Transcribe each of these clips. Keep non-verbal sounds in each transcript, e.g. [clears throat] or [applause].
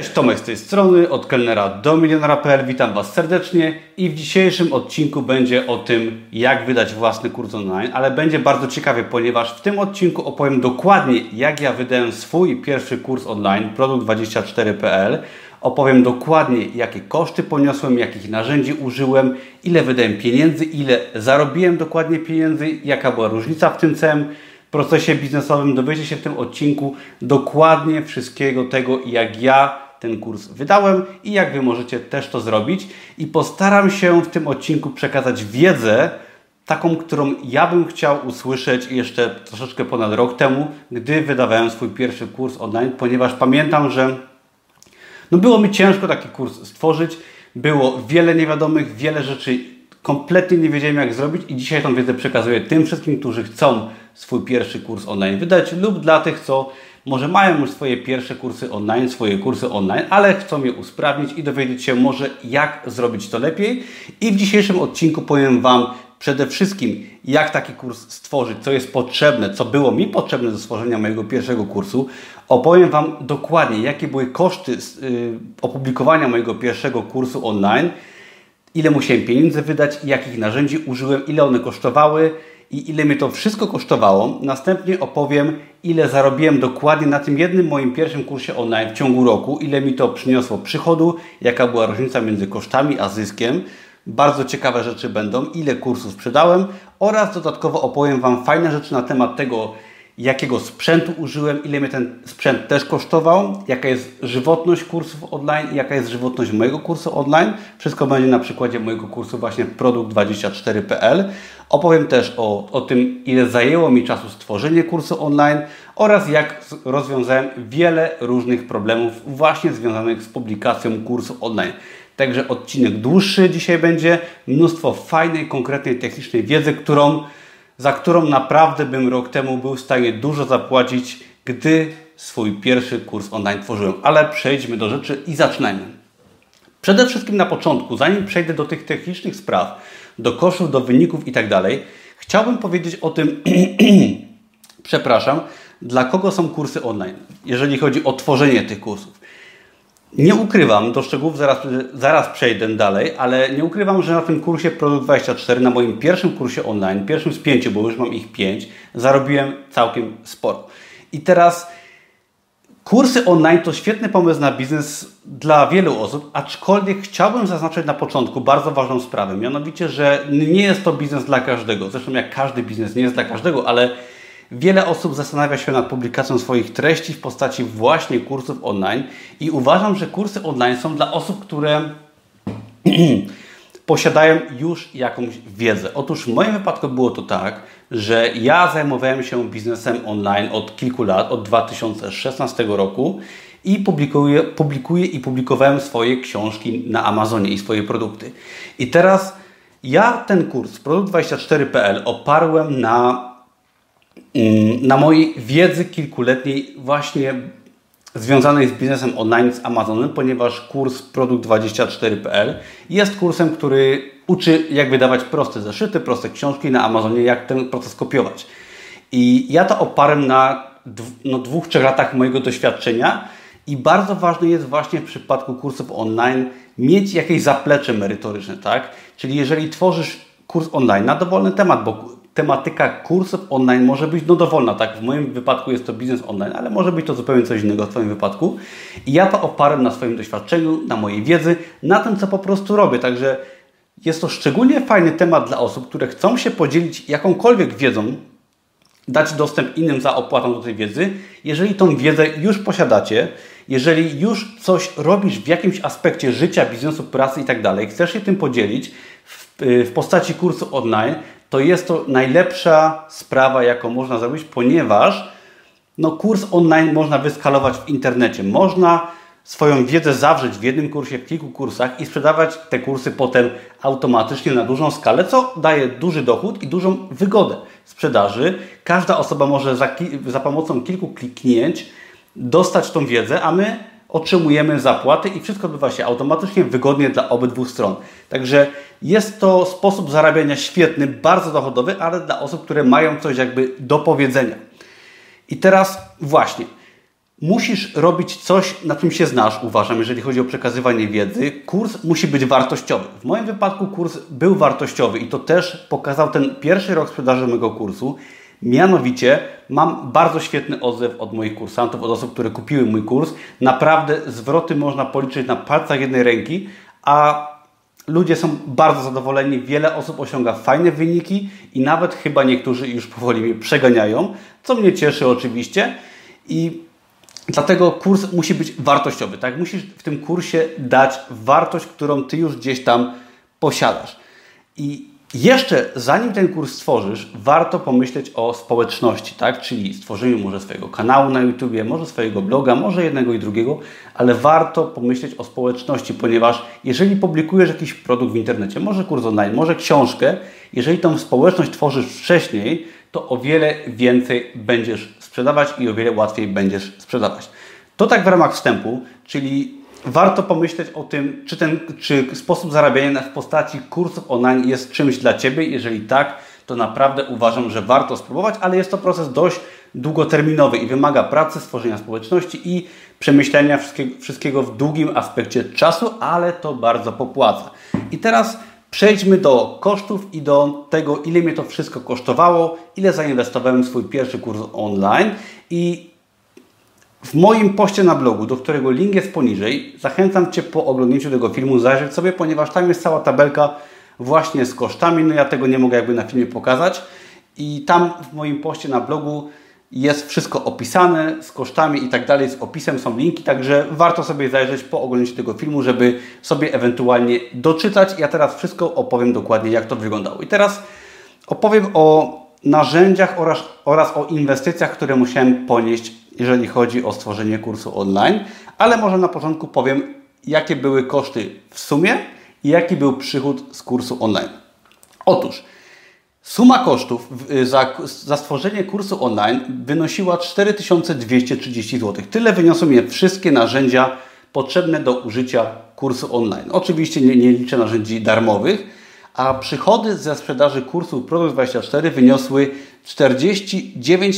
Cześć, Tomek z tej strony, od kelnera do milionera.pl. Witam Was serdecznie i w dzisiejszym odcinku będzie o tym, jak wydać własny kurs online, ale będzie bardzo ciekawie, ponieważ w tym odcinku opowiem dokładnie, jak ja wydałem swój pierwszy kurs online, produkt24.pl. Opowiem dokładnie, jakie koszty poniosłem, jakich narzędzi użyłem, ile wydałem pieniędzy, ile zarobiłem dokładnie pieniędzy, jaka była różnica w tym całym procesie biznesowym. Dowiecie się w tym odcinku dokładnie wszystkiego tego, jak ja ten kurs wydałem i jak Wy możecie też to zrobić. I postaram się w tym odcinku przekazać wiedzę, taką, którą ja bym chciał usłyszeć jeszcze troszeczkę ponad rok temu, gdy wydawałem swój pierwszy kurs online, ponieważ pamiętam, że no było mi ciężko taki kurs stworzyć. Było wiele niewiadomych, wiele rzeczy kompletnie nie wiedziałem jak zrobić i dzisiaj tą wiedzę przekazuję tym wszystkim, którzy chcą swój pierwszy kurs online wydać lub dla tych, co może mają już swoje pierwsze kursy online, swoje kursy online, ale chcą je usprawnić i dowiedzieć się może jak zrobić to lepiej. I w dzisiejszym odcinku powiem Wam przede wszystkim, jak taki kurs stworzyć, co jest potrzebne, co było mi potrzebne do stworzenia mojego pierwszego kursu. Opowiem Wam dokładnie, jakie były koszty yy, opublikowania mojego pierwszego kursu online, ile musiałem pieniędzy wydać, jakich narzędzi użyłem, ile one kosztowały i ile mnie to wszystko kosztowało. Następnie opowiem, ile zarobiłem dokładnie na tym jednym moim pierwszym kursie online w ciągu roku, ile mi to przyniosło przychodu, jaka była różnica między kosztami a zyskiem. Bardzo ciekawe rzeczy będą, ile kursów sprzedałem oraz dodatkowo opowiem Wam fajne rzeczy na temat tego, jakiego sprzętu użyłem, ile mnie ten sprzęt też kosztował, jaka jest żywotność kursów online i jaka jest żywotność mojego kursu online. Wszystko będzie na przykładzie mojego kursu właśnie produkt24.pl. Opowiem też o, o tym, ile zajęło mi czasu stworzenie kursu online oraz jak rozwiązałem wiele różnych problemów właśnie związanych z publikacją kursu online. Także odcinek dłuższy dzisiaj będzie, mnóstwo fajnej, konkretnej, technicznej wiedzy, którą za którą naprawdę bym rok temu był w stanie dużo zapłacić, gdy swój pierwszy kurs online tworzyłem. Ale przejdźmy do rzeczy i zaczynajmy. Przede wszystkim na początku, zanim przejdę do tych technicznych spraw, do kosztów, do wyników i tak chciałbym powiedzieć o tym, [clears throat] przepraszam, dla kogo są kursy online, jeżeli chodzi o tworzenie tych kursów. Nie ukrywam, do szczegółów zaraz, zaraz przejdę dalej, ale nie ukrywam, że na tym kursie Produkt 24, na moim pierwszym kursie online, pierwszym z pięciu, bo już mam ich pięć, zarobiłem całkiem sporo. I teraz kursy online to świetny pomysł na biznes dla wielu osób, aczkolwiek chciałbym zaznaczyć na początku bardzo ważną sprawę, mianowicie, że nie jest to biznes dla każdego. Zresztą jak każdy biznes nie jest dla każdego, ale Wiele osób zastanawia się nad publikacją swoich treści w postaci właśnie kursów online i uważam, że kursy online są dla osób, które [clears throat] posiadają już jakąś wiedzę. Otóż w moim wypadku było to tak, że ja zajmowałem się biznesem online od kilku lat, od 2016 roku i publikuję, publikuję i publikowałem swoje książki na Amazonie i swoje produkty. I teraz ja ten kurs Produkt24.pl oparłem na na mojej wiedzy kilkuletniej właśnie związanej z biznesem online z Amazonem, ponieważ kurs produkt24.pl jest kursem, który uczy jak wydawać proste zeszyty, proste książki na Amazonie, jak ten proces kopiować. I ja to oparłem na no, dwóch, trzech latach mojego doświadczenia i bardzo ważne jest właśnie w przypadku kursów online mieć jakieś zaplecze merytoryczne, tak? Czyli jeżeli tworzysz kurs online na dowolny temat, bo tematyka kursów online może być no dowolna, tak? W moim wypadku jest to biznes online, ale może być to zupełnie coś innego w Twoim wypadku. I ja to oparłem na swoim doświadczeniu, na mojej wiedzy, na tym, co po prostu robię. Także jest to szczególnie fajny temat dla osób, które chcą się podzielić jakąkolwiek wiedzą, dać dostęp innym za opłatą do tej wiedzy. Jeżeli tą wiedzę już posiadacie, jeżeli już coś robisz w jakimś aspekcie życia, biznesu, pracy i tak dalej, chcesz się tym podzielić w, w postaci kursu online, to jest to najlepsza sprawa, jaką można zrobić, ponieważ no, kurs online można wyskalować w internecie. Można swoją wiedzę zawrzeć w jednym kursie, w kilku kursach i sprzedawać te kursy potem automatycznie na dużą skalę, co daje duży dochód i dużą wygodę sprzedaży. Każda osoba może za, za pomocą kilku kliknięć dostać tą wiedzę, a my otrzymujemy zapłaty i wszystko odbywa się automatycznie, wygodnie dla obydwu stron. Także jest to sposób zarabiania świetny, bardzo dochodowy, ale dla osób, które mają coś jakby do powiedzenia. I teraz właśnie, musisz robić coś, na czym się znasz, uważam, jeżeli chodzi o przekazywanie wiedzy. Kurs musi być wartościowy. W moim wypadku kurs był wartościowy i to też pokazał ten pierwszy rok sprzedaży mojego kursu. Mianowicie mam bardzo świetny odzew od moich kursantów, od osób, które kupiły mój kurs. Naprawdę zwroty można policzyć na palcach jednej ręki, a ludzie są bardzo zadowoleni. Wiele osób osiąga fajne wyniki i nawet chyba niektórzy już powoli mnie przeganiają, co mnie cieszy oczywiście. I Dlatego kurs musi być wartościowy, tak? Musisz w tym kursie dać wartość, którą ty już gdzieś tam posiadasz. I jeszcze zanim ten kurs stworzysz, warto pomyśleć o społeczności, tak? Czyli stworzeniu może swojego kanału na YouTube, może swojego bloga, może jednego i drugiego, ale warto pomyśleć o społeczności, ponieważ jeżeli publikujesz jakiś produkt w internecie, może kurs online, może książkę, jeżeli tą społeczność tworzysz wcześniej, to o wiele więcej będziesz sprzedawać i o wiele łatwiej będziesz sprzedawać. To tak w ramach wstępu, czyli warto pomyśleć o tym, czy ten czy sposób zarabiania w postaci kursów online jest czymś dla Ciebie. Jeżeli tak, to naprawdę uważam, że warto spróbować, ale jest to proces dość długoterminowy i wymaga pracy, stworzenia społeczności i przemyślenia wszystkiego, wszystkiego w długim aspekcie czasu, ale to bardzo popłaca. I teraz Przejdźmy do kosztów i do tego, ile mnie to wszystko kosztowało, ile zainwestowałem w swój pierwszy kurs online i w moim poście na blogu, do którego link jest poniżej, zachęcam Cię po oglądnięciu tego filmu zajrzeć sobie, ponieważ tam jest cała tabelka właśnie z kosztami. No ja tego nie mogę jakby na filmie pokazać. I tam w moim poście na blogu jest wszystko opisane z kosztami i tak dalej, z opisem są linki, także warto sobie zajrzeć po oglądaniu tego filmu, żeby sobie ewentualnie doczytać. Ja teraz wszystko opowiem dokładnie, jak to wyglądało. I teraz opowiem o narzędziach oraz, oraz o inwestycjach, które musiałem ponieść, jeżeli chodzi o stworzenie kursu online, ale może na początku powiem, jakie były koszty w sumie i jaki był przychód z kursu online. Otóż Suma kosztów za, za stworzenie kursu online wynosiła 4230 zł. Tyle wyniosły mnie wszystkie narzędzia potrzebne do użycia kursu online. Oczywiście nie, nie liczę narzędzi darmowych, a przychody ze sprzedaży kursu Produkt24 wyniosły 49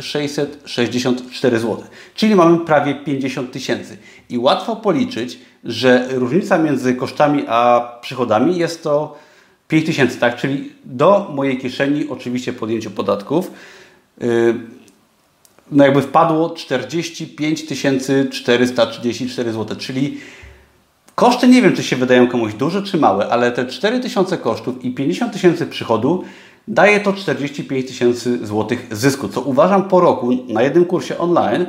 664 zł, czyli mamy prawie 50 tysięcy. I łatwo policzyć, że różnica między kosztami a przychodami jest to 5 tysięcy, tak? Czyli do mojej kieszeni, oczywiście po odjęciu podatków, yy, no jakby wpadło 45 434 zł, czyli koszty nie wiem, czy się wydają komuś duże czy małe, ale te 4 tysiące kosztów i 50 tysięcy przychodu daje to 45 tysięcy złotych zysku, co uważam po roku na jednym kursie online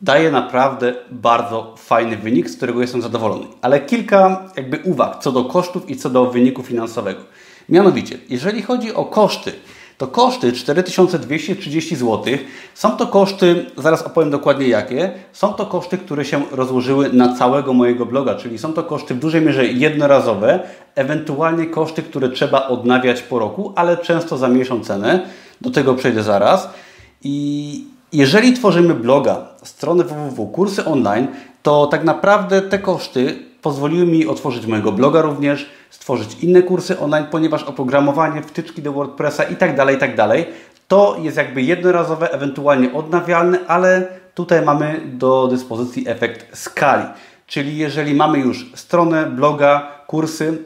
daje naprawdę bardzo fajny wynik, z którego jestem zadowolony. Ale kilka jakby uwag co do kosztów i co do wyniku finansowego. Mianowicie, jeżeli chodzi o koszty, to koszty 4230 zł są to koszty, zaraz opowiem dokładnie jakie, są to koszty, które się rozłożyły na całego mojego bloga, czyli są to koszty w dużej mierze jednorazowe, ewentualnie koszty, które trzeba odnawiać po roku, ale często za mniejszą cenę. Do tego przejdę zaraz. I jeżeli tworzymy bloga, stronę www, kursy online, to tak naprawdę te koszty pozwoliły mi otworzyć mojego bloga również, stworzyć inne kursy online, ponieważ oprogramowanie, wtyczki do WordPressa i tak dalej, tak dalej, to jest jakby jednorazowe, ewentualnie odnawialne, ale tutaj mamy do dyspozycji efekt skali. Czyli jeżeli mamy już stronę, bloga, kursy,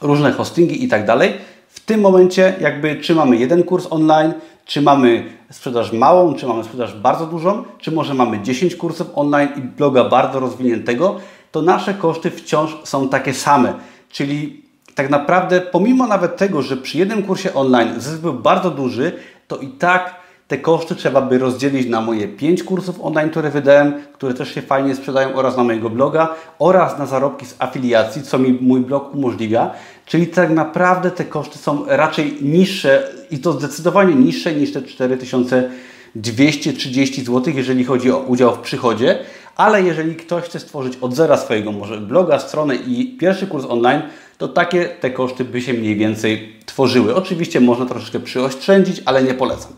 różne hostingi i tak dalej, w tym momencie jakby czy mamy jeden kurs online, czy mamy sprzedaż małą, czy mamy sprzedaż bardzo dużą, czy może mamy 10 kursów online i bloga bardzo rozwiniętego, to nasze koszty wciąż są takie same. Czyli tak naprawdę, pomimo nawet tego, że przy jednym kursie online zysk był bardzo duży, to i tak te koszty trzeba by rozdzielić na moje 5 kursów online, które wydałem, które też się fajnie sprzedają, oraz na mojego bloga, oraz na zarobki z afiliacji, co mi mój blog umożliwia. Czyli tak naprawdę te koszty są raczej niższe i to zdecydowanie niższe niż te 4230 zł, jeżeli chodzi o udział w przychodzie. Ale jeżeli ktoś chce stworzyć od zera swojego może bloga, stronę i pierwszy kurs online, to takie te koszty by się mniej więcej tworzyły. Oczywiście można troszeczkę przyoszczędzić, ale nie polecam.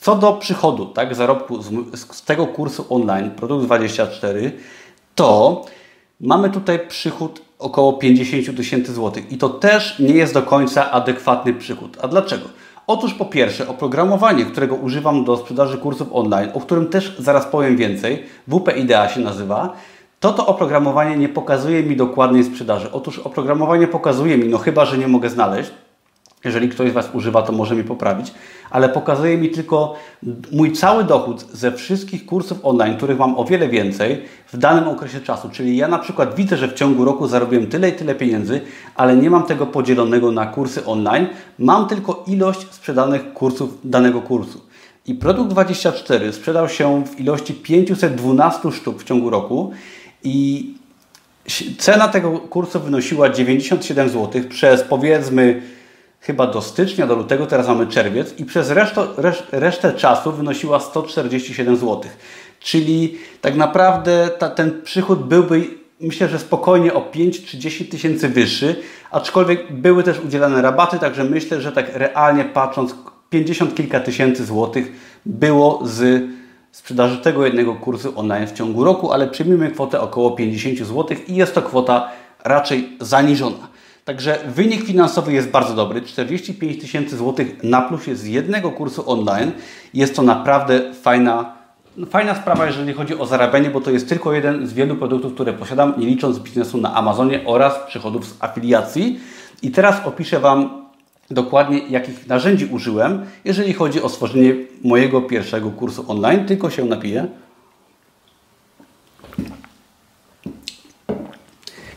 Co do przychodu, tak, zarobku z, z tego kursu online, Produkt 24, to mamy tutaj przychód około 50 tysięcy złotych i to też nie jest do końca adekwatny przychód. A dlaczego? Otóż po pierwsze, oprogramowanie, którego używam do sprzedaży kursów online, o którym też zaraz powiem więcej, WP Idea się nazywa, to to oprogramowanie nie pokazuje mi dokładnej sprzedaży. Otóż oprogramowanie pokazuje mi, no chyba, że nie mogę znaleźć, jeżeli ktoś z Was używa, to może mi poprawić, ale pokazuje mi tylko mój cały dochód ze wszystkich kursów online, których mam o wiele więcej w danym okresie czasu. Czyli ja na przykład widzę, że w ciągu roku zarobiłem tyle i tyle pieniędzy, ale nie mam tego podzielonego na kursy online. Mam tylko ilość sprzedanych kursów danego kursu. I produkt 24 sprzedał się w ilości 512 sztuk w ciągu roku i cena tego kursu wynosiła 97 zł przez powiedzmy chyba do stycznia, do lutego, teraz mamy czerwiec i przez resztę, resztę czasu wynosiła 147 zł. Czyli tak naprawdę ta, ten przychód byłby myślę, że spokojnie o 5 czy 10 tysięcy wyższy, aczkolwiek były też udzielane rabaty, także myślę, że tak realnie patrząc 50 kilka tysięcy złotych było z sprzedaży tego jednego kursu online w ciągu roku, ale przyjmijmy kwotę około 50 zł i jest to kwota raczej zaniżona. Także wynik finansowy jest bardzo dobry. 45 tysięcy złotych na plusie z jednego kursu online. Jest to naprawdę fajna, fajna sprawa, jeżeli chodzi o zarabianie, bo to jest tylko jeden z wielu produktów, które posiadam, nie licząc biznesu na Amazonie oraz przychodów z afiliacji. I teraz opiszę Wam dokładnie, jakich narzędzi użyłem, jeżeli chodzi o stworzenie mojego pierwszego kursu online. Tylko się napiję.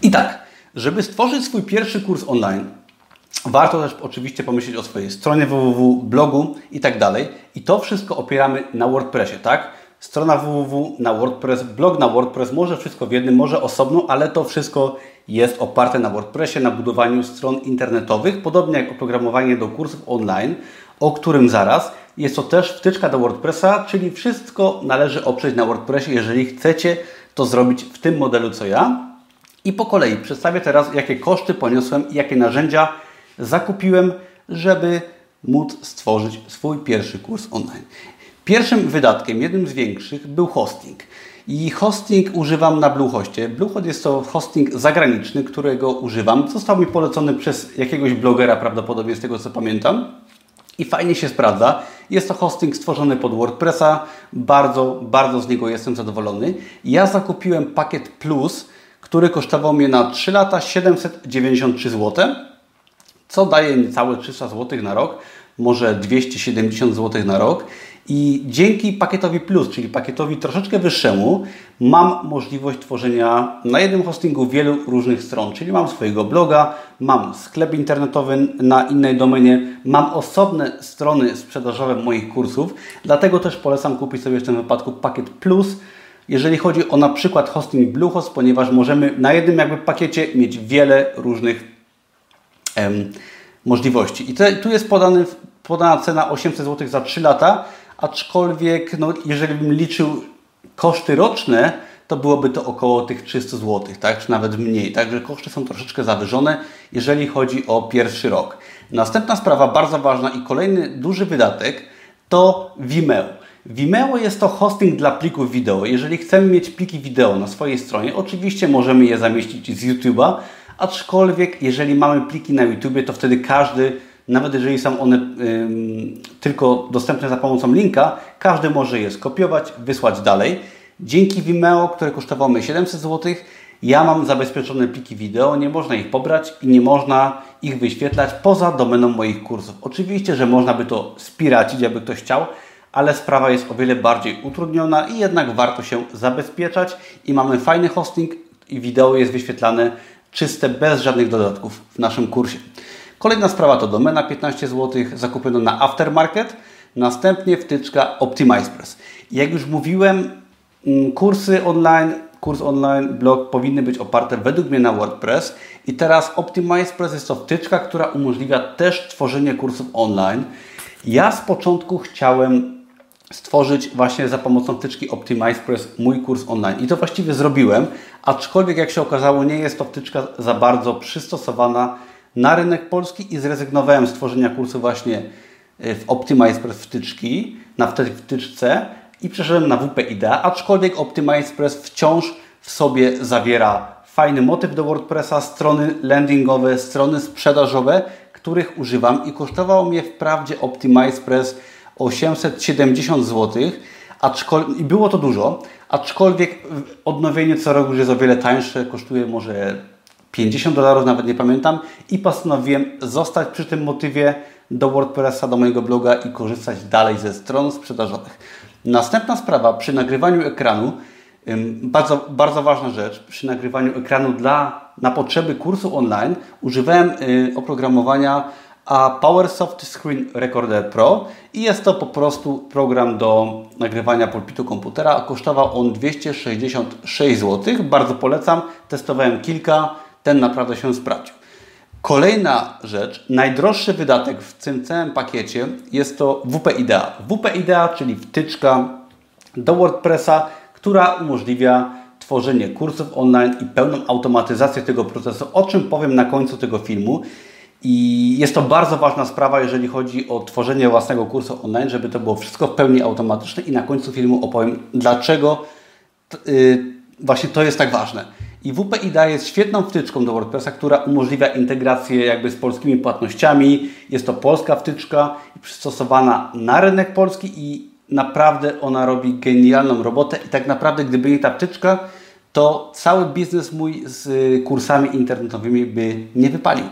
I tak, żeby stworzyć swój pierwszy kurs online, warto też oczywiście pomyśleć o swojej stronie www, blogu i tak dalej. I to wszystko opieramy na WordPressie, tak? Strona www na WordPress, blog na WordPress, może wszystko w jednym, może osobno, ale to wszystko jest oparte na WordPressie, na budowaniu stron internetowych, podobnie jak oprogramowanie do kursów online, o którym zaraz. Jest to też wtyczka do WordPressa, czyli wszystko należy oprzeć na WordPressie, jeżeli chcecie to zrobić w tym modelu co ja. I po kolei przedstawię teraz, jakie koszty poniosłem i jakie narzędzia zakupiłem, żeby móc stworzyć swój pierwszy kurs online. Pierwszym wydatkiem, jednym z większych, był hosting. I hosting używam na Bluehostie. Bluehost jest to hosting zagraniczny, którego używam. Został mi polecony przez jakiegoś blogera, prawdopodobnie z tego co pamiętam. I fajnie się sprawdza. Jest to hosting stworzony pod WordPressa. Bardzo, bardzo z niego jestem zadowolony. Ja zakupiłem pakiet Plus, który kosztował mnie na 3 lata 793 zł, co daje niecałe 300 zł na rok, może 270 zł na rok. I dzięki pakietowi Plus, czyli pakietowi troszeczkę wyższemu, mam możliwość tworzenia na jednym hostingu wielu różnych stron. Czyli mam swojego bloga, mam sklep internetowy na innej domenie, mam osobne strony sprzedażowe moich kursów. Dlatego też polecam kupić sobie w tym wypadku pakiet Plus jeżeli chodzi o na przykład hosting Bluehost, ponieważ możemy na jednym jakby pakiecie mieć wiele różnych em, możliwości. I te, tu jest podany, podana cena 800 zł za 3 lata, aczkolwiek no, jeżeli bym liczył koszty roczne, to byłoby to około tych 300 zł, tak? czy nawet mniej. Także koszty są troszeczkę zawyżone, jeżeli chodzi o pierwszy rok. Następna sprawa, bardzo ważna i kolejny duży wydatek to Vimeo. Vimeo jest to hosting dla plików wideo. Jeżeli chcemy mieć pliki wideo na swojej stronie, oczywiście możemy je zamieścić z YouTube'a, aczkolwiek jeżeli mamy pliki na YouTube, to wtedy każdy, nawet jeżeli są one ym, tylko dostępne za pomocą linka, każdy może je skopiować, wysłać dalej. Dzięki Vimeo, które kosztowało mnie 700 zł, ja mam zabezpieczone pliki wideo, nie można ich pobrać i nie można ich wyświetlać poza domeną moich kursów. Oczywiście, że można by to spiracić, jakby ktoś chciał, ale sprawa jest o wiele bardziej utrudniona i jednak warto się zabezpieczać i mamy fajny hosting i wideo jest wyświetlane czyste, bez żadnych dodatków w naszym kursie. Kolejna sprawa to domena 15 zł, zakupiona na aftermarket, następnie wtyczka OptimizePress. Jak już mówiłem, mm, kursy online, kurs online, blog powinny być oparte według mnie na WordPress i teraz OptimizePress jest to wtyczka, która umożliwia też tworzenie kursów online. Ja z początku chciałem stworzyć właśnie za pomocą wtyczki OptimizePress mój kurs online. I to właściwie zrobiłem, aczkolwiek jak się okazało nie jest to wtyczka za bardzo przystosowana na rynek polski i zrezygnowałem z tworzenia kursu właśnie e, w OptimizePress wtyczki, na wtyczce i przeszedłem na WP Idea, aczkolwiek OptimizePress wciąż w sobie zawiera fajny motyw do WordPressa, strony landingowe, strony sprzedażowe, których używam i kosztowało mnie wprawdzie Optimize Press 870 zł, i było to dużo, aczkolwiek odnowienie co roku już jest o wiele tańsze, kosztuje może 50 dolarów, nawet nie pamiętam i postanowiłem zostać przy tym motywie do WordPressa, do mojego bloga i korzystać dalej ze stron sprzedażowych. Następna sprawa, przy nagrywaniu ekranu, bardzo, bardzo ważna rzecz, przy nagrywaniu ekranu dla, na potrzeby kursu online używałem y, oprogramowania a PowerSoft Screen Recorder Pro i jest to po prostu program do nagrywania pulpitu komputera. Kosztował on 266 zł. Bardzo polecam. Testowałem kilka. Ten naprawdę się sprawdził. Kolejna rzecz, najdroższy wydatek w tym całym pakiecie jest to WP Idea. WP Idea, czyli wtyczka do WordPressa, która umożliwia tworzenie kursów online i pełną automatyzację tego procesu, o czym powiem na końcu tego filmu. I jest to bardzo ważna sprawa, jeżeli chodzi o tworzenie własnego kursu online, żeby to było wszystko w pełni automatyczne i na końcu filmu opowiem, dlaczego yy, właśnie to jest tak ważne. I WP IDA jest świetną wtyczką do WordPressa, która umożliwia integrację jakby z polskimi płatnościami. Jest to polska wtyczka przystosowana na rynek polski i naprawdę ona robi genialną robotę i tak naprawdę gdyby nie ta wtyczka, to cały biznes mój z kursami internetowymi by nie wypalił.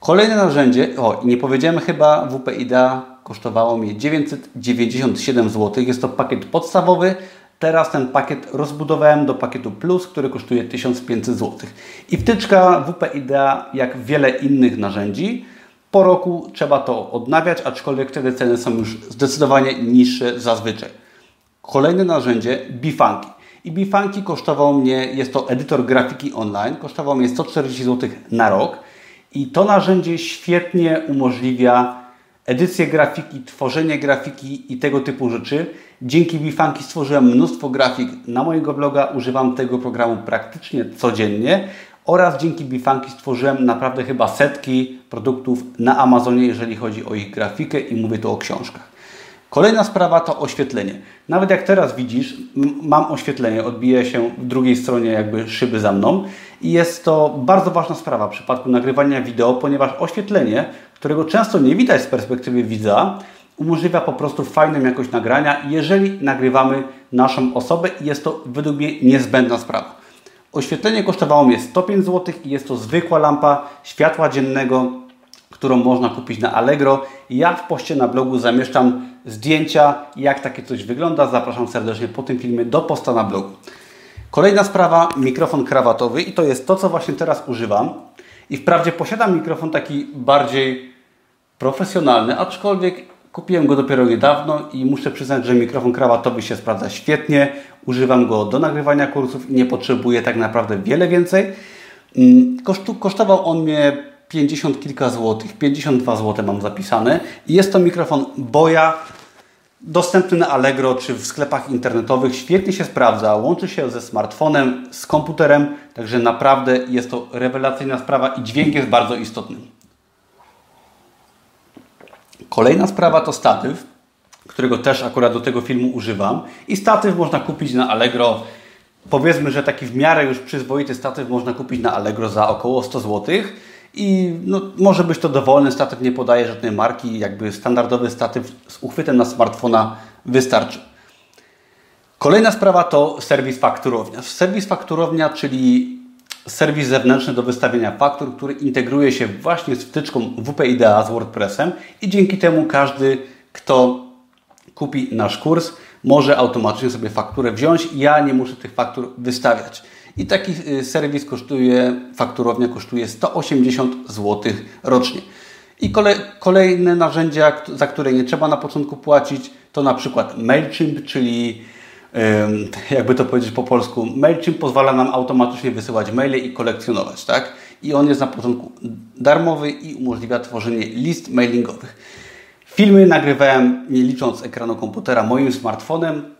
Kolejne narzędzie, o i nie powiedziałem chyba, WP IDA kosztowało mnie 997 zł. Jest to pakiet podstawowy, Teraz ten pakiet rozbudowałem do pakietu Plus, który kosztuje 1500 zł. I wtyczka WP Idea, jak wiele innych narzędzi, po roku trzeba to odnawiać, aczkolwiek wtedy ceny są już zdecydowanie niższe zazwyczaj. Kolejne narzędzie Bifunky. I Bifunky kosztował mnie, jest to edytor grafiki online, kosztował mnie 140 zł na rok. I to narzędzie świetnie umożliwia edycję grafiki, tworzenie grafiki i tego typu rzeczy. Dzięki Bifanki stworzyłem mnóstwo grafik na mojego bloga, używam tego programu praktycznie codziennie oraz dzięki Bifanki stworzyłem naprawdę chyba setki produktów na Amazonie, jeżeli chodzi o ich grafikę i mówię tu o książkach. Kolejna sprawa to oświetlenie. Nawet jak teraz widzisz, mam oświetlenie, odbija się w drugiej stronie jakby szyby za mną i jest to bardzo ważna sprawa w przypadku nagrywania wideo, ponieważ oświetlenie, którego często nie widać z perspektywy widza, umożliwia po prostu fajną jakość nagrania, jeżeli nagrywamy naszą osobę i jest to według mnie niezbędna sprawa. Oświetlenie kosztowało mnie 105 zł i jest to zwykła lampa światła dziennego, którą można kupić na Allegro. Ja w poście na blogu zamieszczam zdjęcia, jak takie coś wygląda. Zapraszam serdecznie po tym filmie do posta na blogu. Kolejna sprawa, mikrofon krawatowy i to jest to, co właśnie teraz używam. I wprawdzie posiadam mikrofon taki bardziej profesjonalny, aczkolwiek kupiłem go dopiero niedawno i muszę przyznać, że mikrofon krawatowy się sprawdza świetnie. Używam go do nagrywania kursów i nie potrzebuję tak naprawdę wiele więcej. Mm, kosztu, kosztował on mnie 50 kilka złotych, 52 zł mam zapisane. I jest to mikrofon Boya, dostępny na Allegro czy w sklepach internetowych. Świetnie się sprawdza, łączy się ze smartfonem, z komputerem, także naprawdę jest to rewelacyjna sprawa i dźwięk jest bardzo istotny. Kolejna sprawa to statyw, którego też akurat do tego filmu używam. I statyw można kupić na Allegro. Powiedzmy, że taki w miarę już przyzwoity statyw można kupić na Allegro za około 100 złotych i no, może być to dowolny statyw, nie podaje żadnej marki, jakby standardowy statyw z uchwytem na smartfona wystarczy. Kolejna sprawa to serwis fakturownia. Serwis fakturownia, czyli serwis zewnętrzny do wystawienia faktur, który integruje się właśnie z wtyczką WP Idea z WordPressem i dzięki temu każdy, kto kupi nasz kurs, może automatycznie sobie fakturę wziąć. Ja nie muszę tych faktur wystawiać. I taki y, serwis kosztuje, fakturownia kosztuje 180 zł rocznie. I kolejne narzędzia, za które nie trzeba na początku płacić, to na przykład MailChimp, czyli jakby to powiedzieć po polsku, MailChimp pozwala nam automatycznie wysyłać maile i kolekcjonować, tak? I on jest na początku darmowy i umożliwia tworzenie list mailingowych. Filmy nagrywałem nie licząc ekranu komputera moim smartfonem.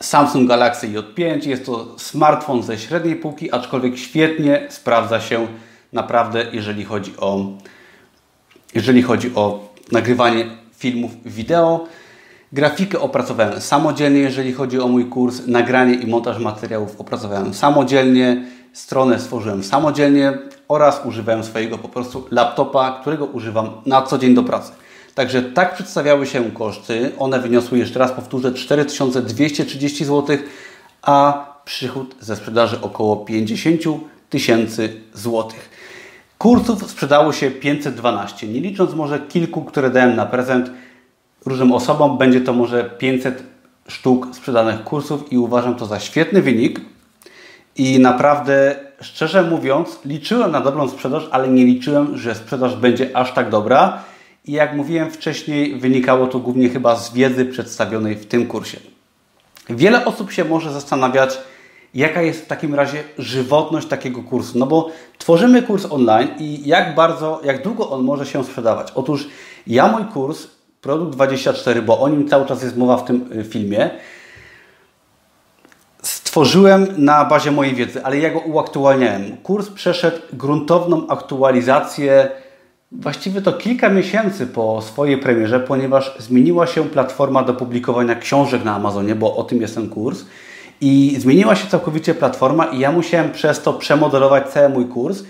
Samsung Galaxy J5 jest to smartfon ze średniej półki, aczkolwiek świetnie sprawdza się naprawdę, jeżeli chodzi o, jeżeli chodzi o nagrywanie filmów wideo. Grafikę opracowałem samodzielnie, jeżeli chodzi o mój kurs. Nagranie i montaż materiałów opracowałem samodzielnie. Stronę stworzyłem samodzielnie. oraz używałem swojego po prostu laptopa, którego używam na co dzień do pracy. Także tak przedstawiały się koszty. One wyniosły, jeszcze raz powtórzę, 4230 zł, a przychód ze sprzedaży około 50 tysięcy złotych. Kursów sprzedało się 512, nie licząc może kilku, które dałem na prezent różnym osobom. Będzie to może 500 sztuk sprzedanych kursów i uważam to za świetny wynik. I naprawdę, szczerze mówiąc, liczyłem na dobrą sprzedaż, ale nie liczyłem, że sprzedaż będzie aż tak dobra. I jak mówiłem wcześniej, wynikało to głównie chyba z wiedzy przedstawionej w tym kursie. Wiele osób się może zastanawiać, jaka jest w takim razie żywotność takiego kursu. No bo tworzymy kurs online i jak bardzo, jak długo on może się sprzedawać. Otóż ja mój kurs, Produkt 24, bo o nim cały czas jest mowa w tym y, filmie, stworzyłem na bazie mojej wiedzy, ale ja go uaktualniałem. Kurs przeszedł gruntowną aktualizację właściwie to kilka miesięcy po swojej premierze, ponieważ zmieniła się platforma do publikowania książek na Amazonie, bo o tym jest ten kurs. I zmieniła się całkowicie platforma i ja musiałem przez to przemodelować cały mój kurs.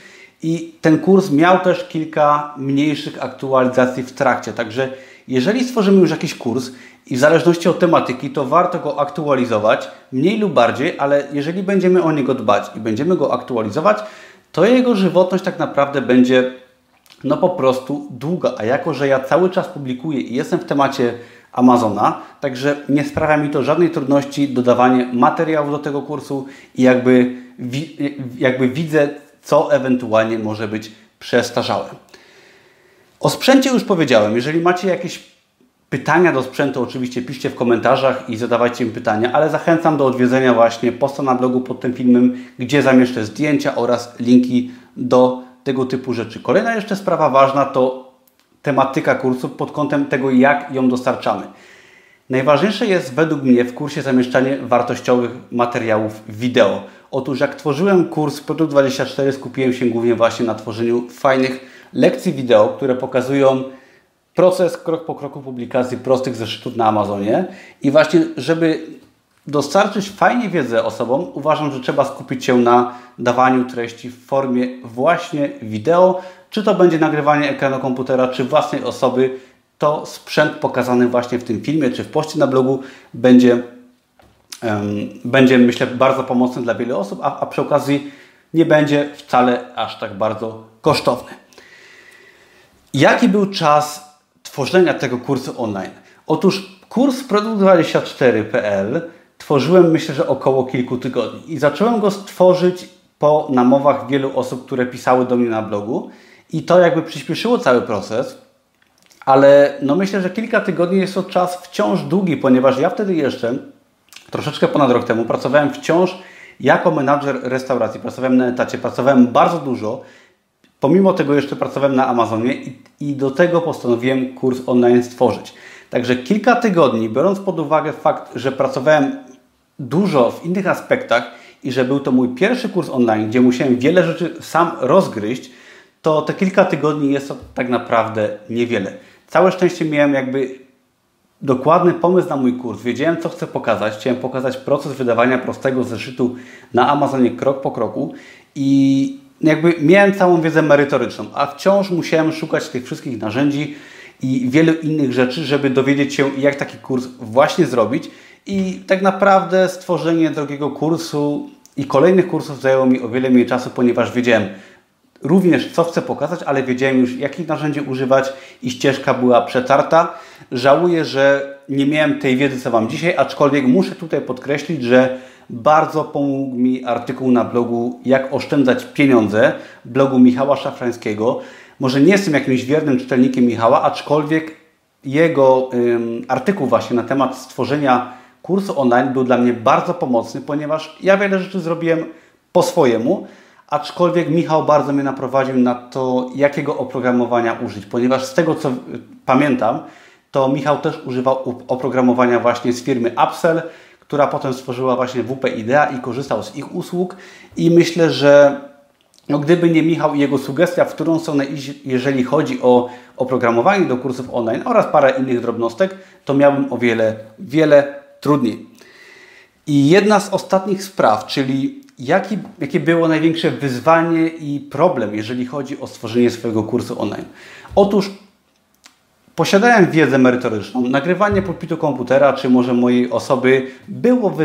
I ten kurs miał też kilka mniejszych aktualizacji w trakcie. Także jeżeli stworzymy już jakiś kurs i w zależności od tematyki, to warto go aktualizować mniej lub bardziej, ale jeżeli będziemy o niego dbać i będziemy go aktualizować, to jego żywotność tak naprawdę będzie no po prostu długa. A jako, że ja cały czas publikuję i jestem w temacie Amazona, także nie sprawia mi to żadnej trudności dodawanie materiałów do tego kursu i jakby, jakby widzę, co ewentualnie może być przestarzałe. O sprzęcie już powiedziałem. Jeżeli macie jakieś pytania do sprzętu, oczywiście piszcie w komentarzach i zadawajcie mi pytania, ale zachęcam do odwiedzenia właśnie posta na blogu pod tym filmem, gdzie zamieszczę zdjęcia oraz linki do tego typu rzeczy. Kolejna jeszcze sprawa ważna to tematyka kursu pod kątem tego, jak ją dostarczamy. Najważniejsze jest według mnie w kursie zamieszczanie wartościowych materiałów wideo. Otóż jak tworzyłem kurs Produkt 24 skupiłem się głównie właśnie na tworzeniu fajnych lekcji wideo, które pokazują proces krok po kroku publikacji prostych zeszytów na Amazonie i właśnie żeby dostarczyć fajnie wiedzę osobom, uważam, że trzeba skupić się na dawaniu treści w formie właśnie wideo, czy to będzie nagrywanie ekranu komputera, czy własnej osoby, to sprzęt pokazany właśnie w tym filmie, czy w poście na blogu będzie, um, będzie myślę, bardzo pomocny dla wielu osób, a, a przy okazji nie będzie wcale aż tak bardzo kosztowny. Jaki był czas tworzenia tego kursu online? Otóż kurs produkt24.pl tworzyłem myślę, że około kilku tygodni. I zacząłem go stworzyć po namowach wielu osób, które pisały do mnie na blogu. I to jakby przyspieszyło cały proces, ale no myślę, że kilka tygodni jest to czas wciąż długi, ponieważ ja wtedy jeszcze, troszeczkę ponad rok temu, pracowałem wciąż jako menadżer restauracji, pracowałem na etacie, pracowałem bardzo dużo, pomimo tego jeszcze pracowałem na Amazonie i, i do tego postanowiłem kurs online stworzyć. Także kilka tygodni, biorąc pod uwagę fakt, że pracowałem dużo w innych aspektach i że był to mój pierwszy kurs online, gdzie musiałem wiele rzeczy sam rozgryźć, to te kilka tygodni jest to tak naprawdę niewiele. Całe szczęście miałem jakby dokładny pomysł na mój kurs. Wiedziałem, co chcę pokazać. Chciałem pokazać proces wydawania prostego zeszytu na Amazonie krok po kroku i jakby miałem całą wiedzę merytoryczną, a wciąż musiałem szukać tych wszystkich narzędzi i wielu innych rzeczy, żeby dowiedzieć się, jak taki kurs właśnie zrobić. I tak naprawdę stworzenie drugiego kursu i kolejnych kursów zajęło mi o wiele mniej czasu, ponieważ wiedziałem, również co chcę pokazać, ale wiedziałem już jakich narzędzi używać i ścieżka była przetarta. Żałuję, że nie miałem tej wiedzy, co mam dzisiaj, aczkolwiek muszę tutaj podkreślić, że bardzo pomógł mi artykuł na blogu Jak oszczędzać pieniądze, blogu Michała Szafrańskiego. Może nie jestem jakimś wiernym czytelnikiem Michała, aczkolwiek jego ym, artykuł właśnie na temat stworzenia kursu online był dla mnie bardzo pomocny, ponieważ ja wiele rzeczy zrobiłem po swojemu, aczkolwiek Michał bardzo mnie naprowadził na to, jakiego oprogramowania użyć, ponieważ z tego co pamiętam, to Michał też używał oprogramowania właśnie z firmy Upsell, która potem stworzyła właśnie WP Idea i korzystał z ich usług. I myślę, że no, gdyby nie Michał i jego sugestia, w którą stronę iść, jeżeli chodzi o oprogramowanie do kursów online oraz parę innych drobnostek, to miałbym o wiele, wiele trudniej. I jedna z ostatnich spraw, czyli jaki, jakie było największe wyzwanie i problem, jeżeli chodzi o stworzenie swojego kursu online? Otóż posiadałem wiedzę merytoryczną. Nagrywanie pulpitu komputera, czy może mojej osoby było wyzwaniem